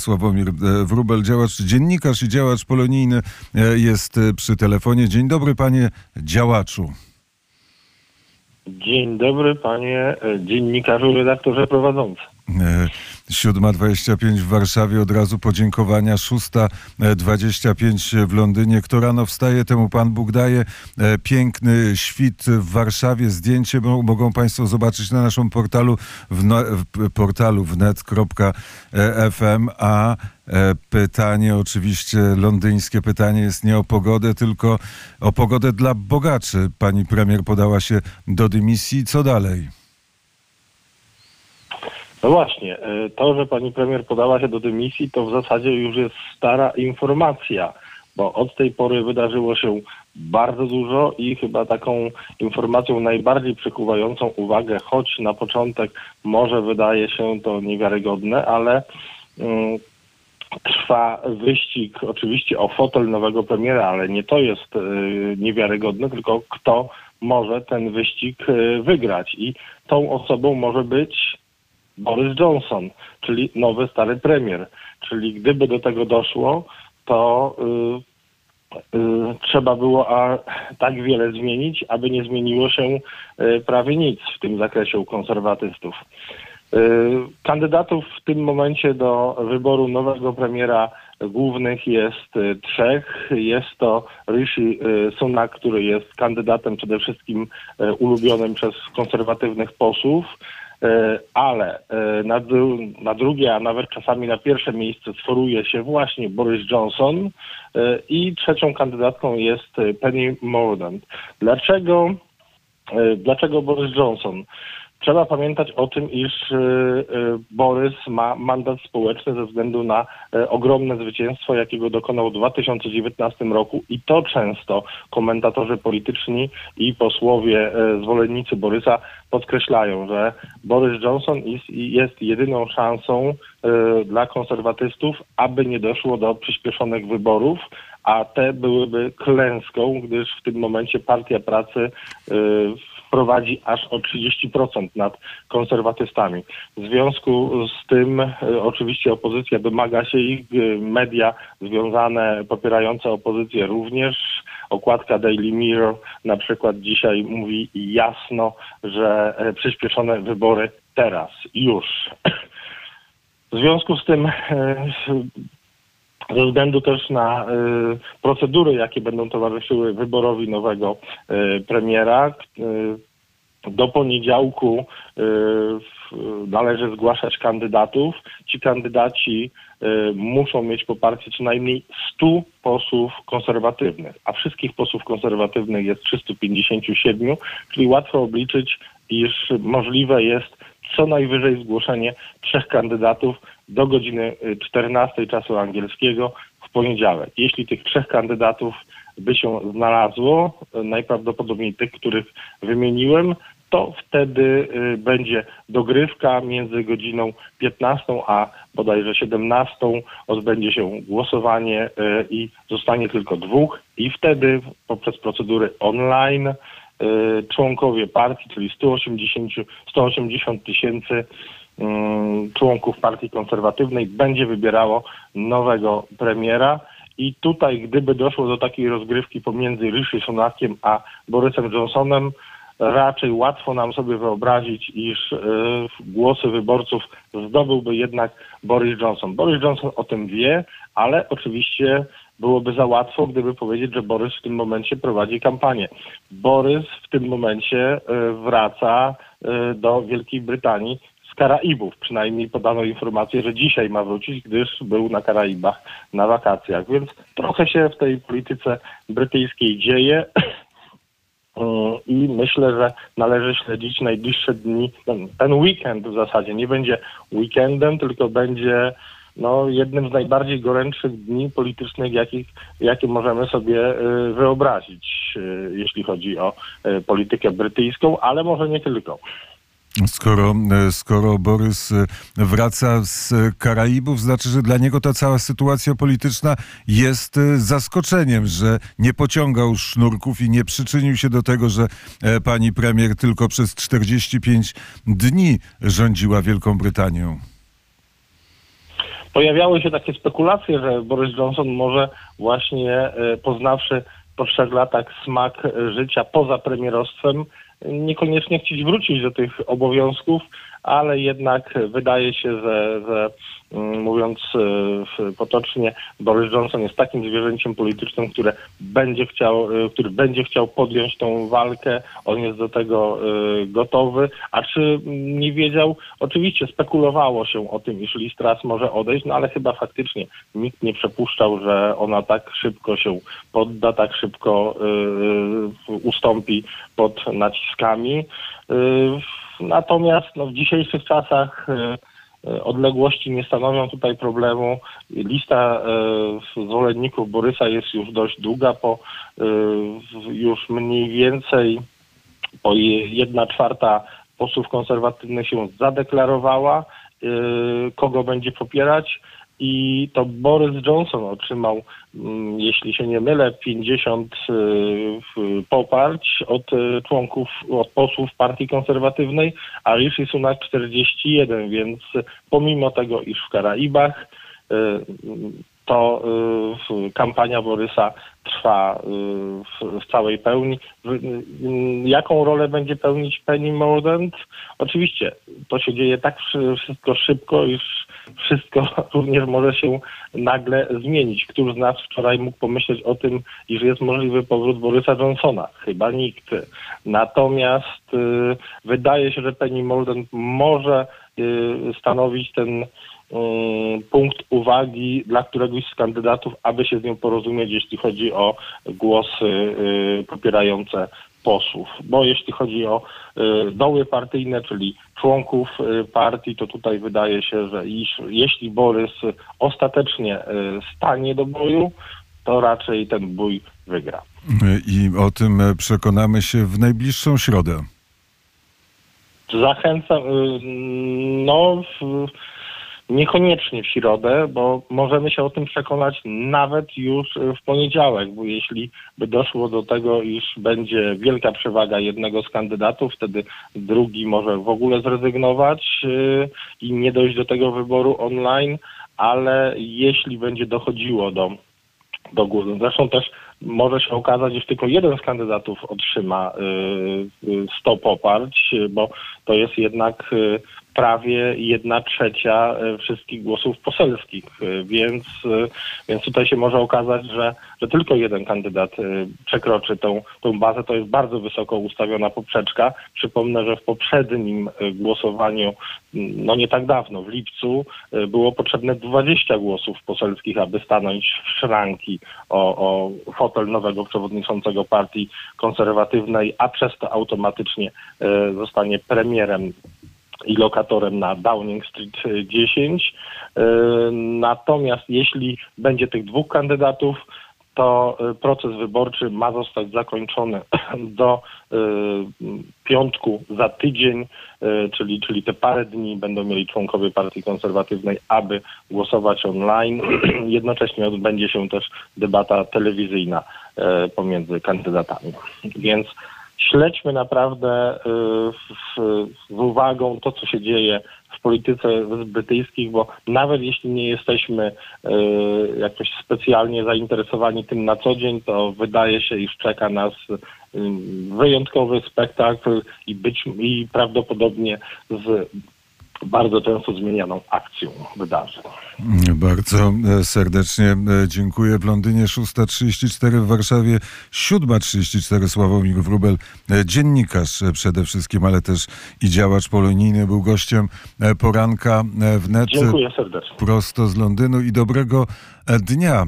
Sławomir e, Wróbel, działacz, dziennikarz i działacz polonijny e, jest e, przy telefonie. Dzień dobry panie działaczu. Dzień dobry, panie dziennikarzu, redaktorze prowadzący. 7.25 w Warszawie, od razu podziękowania. 6.25 w Londynie. Kto rano wstaje, temu Pan Bóg daje. Piękny świt w Warszawie. Zdjęcie mogą Państwo zobaczyć na naszym portalu w, no, w portalu wnet.fm, a pytanie oczywiście londyńskie pytanie jest nie o pogodę, tylko o pogodę dla bogaczy. Pani premier podała się do dymisji. Co dalej? No właśnie, e, to, że pani premier podała się do dymisji, to w zasadzie już jest stara informacja, bo od tej pory wydarzyło się bardzo dużo i chyba taką informacją najbardziej przykuwającą uwagę, choć na początek może wydaje się to niewiarygodne, ale um, trwa wyścig oczywiście o fotel nowego premiera, ale nie to jest y, niewiarygodne, tylko kto może ten wyścig y, wygrać. I tą osobą może być Boris Johnson, czyli nowy stary premier. Czyli gdyby do tego doszło, to y, y, trzeba było a, tak wiele zmienić, aby nie zmieniło się y, prawie nic w tym zakresie u konserwatystów. Y, kandydatów w tym momencie do wyboru nowego premiera głównych jest y, trzech. Jest to Rishi y, Sunak, który jest kandydatem przede wszystkim ulubionym przez konserwatywnych posłów. E, ale e, na, na, drugie, a nawet czasami na pierwsze miejsce sforuje się właśnie Boris Johnson e, i trzecią kandydatką jest Penny Mordaunt. Dlaczego, dlaczego Boris Johnson? Trzeba pamiętać o tym, iż e, e, Borys ma mandat społeczny ze względu na e, ogromne zwycięstwo, jakiego dokonał w 2019 roku. I to często komentatorzy polityczni i posłowie zwolennicy Borysa podkreślają, że Borys Johnson jest jedyną szansą dla konserwatystów, aby nie doszło do przyspieszonych wyborów, a te byłyby klęską, gdyż w tym momencie Partia Pracy prowadzi aż o 30% nad konserwatystami. W związku z tym e, oczywiście opozycja domaga się ich, e, media związane, popierające opozycję również. Okładka Daily Mirror na przykład dzisiaj mówi jasno, że e, przyspieszone wybory teraz, już. W związku z tym ze względu też na y, procedury, jakie będą towarzyszyły wyborowi nowego y, premiera. Y, do poniedziałku należy zgłaszać kandydatów. Ci kandydaci muszą mieć poparcie co najmniej 100 posłów konserwatywnych, a wszystkich posłów konserwatywnych jest 357, czyli łatwo obliczyć, iż możliwe jest co najwyżej zgłoszenie trzech kandydatów do godziny 14 y, czasu angielskiego w poniedziałek. Jeśli tych trzech kandydatów by się znalazło, y, najprawdopodobniej tych, których wymieniłem, to wtedy y, będzie dogrywka między godziną 15 a bodajże 17 odbędzie się głosowanie i zostanie tylko dwóch i wtedy poprzez procedury online członkowie partii, czyli 180, 180 tysięcy Mm, członków partii konserwatywnej będzie wybierało nowego premiera. I tutaj, gdyby doszło do takiej rozgrywki pomiędzy Rishi Sunakiem a Borysem Johnsonem, raczej łatwo nam sobie wyobrazić, iż y, głosy wyborców zdobyłby jednak Boris Johnson. Boris Johnson o tym wie, ale oczywiście byłoby za łatwo, gdyby powiedzieć, że Borys w tym momencie prowadzi kampanię. Borys w tym momencie y, wraca y, do Wielkiej Brytanii z Karaibów. Przynajmniej podano informację, że dzisiaj ma wrócić, gdyż był na Karaibach na wakacjach. Więc trochę się w tej polityce brytyjskiej dzieje. I myślę, że należy śledzić najbliższe dni. Ten weekend w zasadzie nie będzie weekendem, tylko będzie no, jednym z najbardziej gorętszych dni politycznych, jakich, jakie możemy sobie y, wyobrazić, y, jeśli chodzi o y, politykę brytyjską, ale może nie tylko. Skoro, e, skoro Borys e, wraca z Karaibów, znaczy, że dla niego ta cała sytuacja polityczna jest e, zaskoczeniem, że nie pociągał sznurków i nie przyczynił się do tego, że pani premier tylko przez 45 dni rządziła Wielką Brytanią. Pojawiały się takie spekulacje, że Boris Johnson może właśnie e, poznawszy po trzech latach smak życia poza premierostwem, niekoniecznie chcieć wrócić do tych obowiązków, ale jednak wydaje się, że, że mm, mówiąc e, potocznie, Boris Johnson jest takim zwierzęciem politycznym, które będzie chciał, e, który będzie chciał podjąć tą walkę. On jest do tego e, gotowy. A czy nie wiedział? Oczywiście spekulowało się o tym, iż Liz Truss może odejść, no ale chyba faktycznie nikt nie przepuszczał, że ona tak szybko się podda, tak szybko ustąpi pod naciskami. Natomiast no, w dzisiejszych czasach e, e, odległości nie stanowią tutaj problemu. Lista e, zwolenników Borysa jest już dość długa, po już mniej więcej po jedna czwarta posłów konserwatywnych się zadeklarowała, kogo będzie popierać i to Boris Johnson otrzymał, mm, jeśli się nie mylę, 50 y, poparć od y, członków, od posłów partii konserwatywnej, a Rishi Sunak 41, więc pomimo tego, iż w Karaibach y, to kampania Borysa trwa w, całej pełni. Jaką rolę będzie pełnić Penny Mordaunt? Oczywiście to się dzieje tak wszystko szybko, iż wszystko również może się nagle zmienić. Któż z nas wczoraj mógł pomyśleć o tym, iż jest możliwy powrót Borysa Johnsona? Chyba nikt. Natomiast y, wydaje się, że Penny Mordaunt może y, stanowić ten Y, punkt uwagi dla któregoś z kandydatów, aby się z nią porozumieć, jeśli chodzi o głosy y, popierające posłów. Bo jeśli chodzi o y, doły partyjne, czyli członków partii, to tutaj wydaje się, że iż, jeśli Borys ostatecznie stanie do boju, to raczej ten bój wygra. I o tym przekonamy się w najbliższą środę. Zachęcam, no... Niekoniecznie w środę, bo możemy się o tym przekonać nawet już w poniedziałek, bo jeśli by doszło do tego, iż będzie wielka przewaga jednego z kandydatów, wtedy drugi może w ogóle zrezygnować yy, i nie dojść do tego wyboru online, ale jeśli będzie dochodziło do, do góry, zresztą też może się okazać, że tylko jeden z kandydatów otrzyma 100 yy, poparć, bo to jest jednak yy, prawie jedna trzecia wszystkich głosów poselskich, więc, więc tutaj się może okazać, że, że tylko jeden kandydat przekroczy tą, tą bazę. To jest bardzo wysoko ustawiona poprzeczka. Przypomnę, że w poprzednim głosowaniu, no nie tak dawno, w lipcu, było potrzebne 20 głosów poselskich, aby stanąć w szranki o, o fotel nowego przewodniczącego partii konserwatywnej, a przez to automatycznie zostanie premierem i lokatorem na Downing Street 10. E, natomiast jeśli będzie tych dwóch kandydatów, to e, proces wyborczy ma zostać zakończony do e, piątku za tydzień, czyli, czyli te parę dni będą mieli członkowie Partii Konserwatywnej, aby głosować online. Jednocześnie odbędzie się też debata telewizyjna pomiędzy kandydatami. Więc śledźmy naprawdę y, z uwagą to, co się dzieje w polityce brytyjskich, bo nawet jeśli nie jesteśmy y, jakoś specjalnie zainteresowani tym na co dzień, to wydaje się, iż czeka nas y, wyjątkowy spektakl i być i prawdopodobnie z bardzo często zmienianą akcją wydarzeń. Bardzo e, serdecznie e, dziękuję. W Londynie 6.34, w Warszawie 7.34. Sławomir Wrubel, e, dziennikarz przede wszystkim, ale też i działacz polonijny, był gościem poranka wnet. Dziękuję serdecznie. Prosto z Londynu i dobrego dnia.